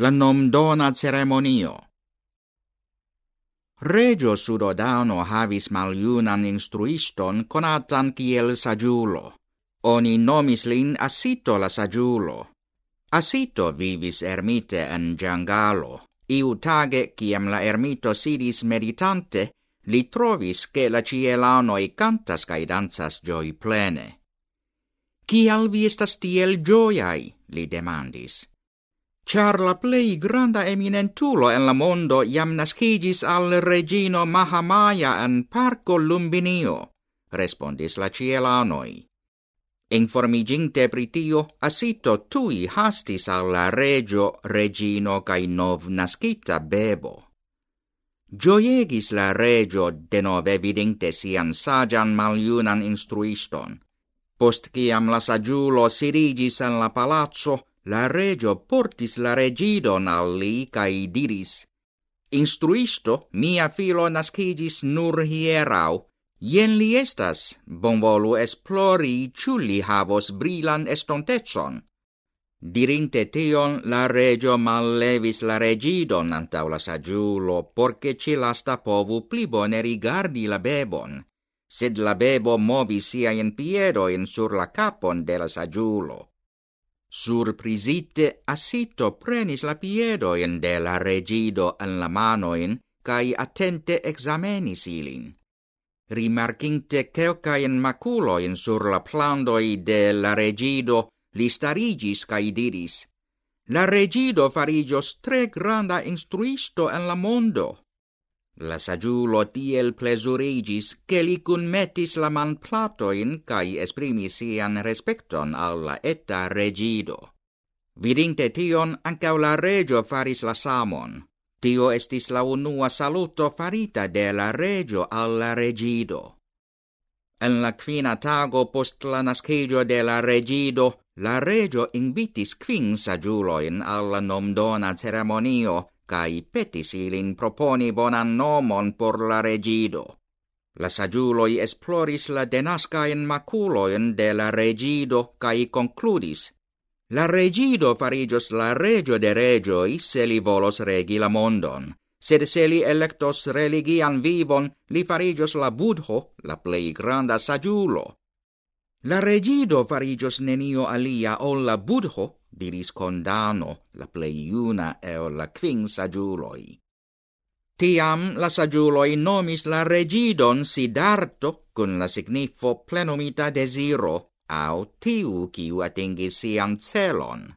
la nom dona ceremonio. Regio Sudodano havis maliunan instruiston conatan kiel sagiulo. Oni nomis lin Asito la sagiulo. Asito vivis ermite en giangalo. Iu tage, ciam la ermito sidis meditante, li trovis che la cielanoi cantas cae danzas gioi plene. Cial vi estas tiel gioiai? li demandis char la plei granda eminentulo en la mondo iam nascigis al regino Mahamaya en parco Lumbinio, respondis la cielanoi. Informiginte pritio, asito tui hastis alla regio, regino cae nov nascita bebo. Gioiegis la regio denove vidinte sian sagian maliunan instruiston. Post ciam la sagiulo sirigis en la palazzo, La regio portis la regidon al li cae diris, Instruisto, mia filo nascigis nur hierau. Ien li estas, bonvolu esplori ciu li havos brilan estontetson. Dirinte tion, la regio mallevis la regidon antau la sagiulo, porce ci lasta povu pli bone rigardi la bebon. Sed la bebo movi sia siain piedoin sur la capon de la sagiulo. Surprisite assito prenis la piedoin de la regido en la manoin, cae attente examenis ilin. Rimarcinte ceocaen maculoin sur la plandoi de la regido, li starigis cae diris, La regido farigios tre granda instruisto en la mondo. La sagiulo tiel plesurigis, che li cunmetis la man platoin cae esprimis sian respecton alla etta regido. Vidinte tion, ancau la regio faris la samon. Tio estis la unua saluto farita de la regio alla regido. En la quina tago post la nascegio de la regido, la regio invitis quin sagiuloin alla nomdona ceremonio, cae petis ilin proponi bonan nomon por la regido. La sagiuloi esploris la denascaen maculoen de la regido cae concludis. La regido farigios la regio de regioi se li volos regi la mondon, sed se li electos religian vivon, li farigios la budho, la plei granda sagiulo. La regido farigios nenio alia ol la budho, diris condano, la plei iuna eo la quin sagiuloi. Tiam la sagiuloi nomis la regidon Sidarto, cun la signifo plenumita desiro, au tiu kiu atingis sian celon.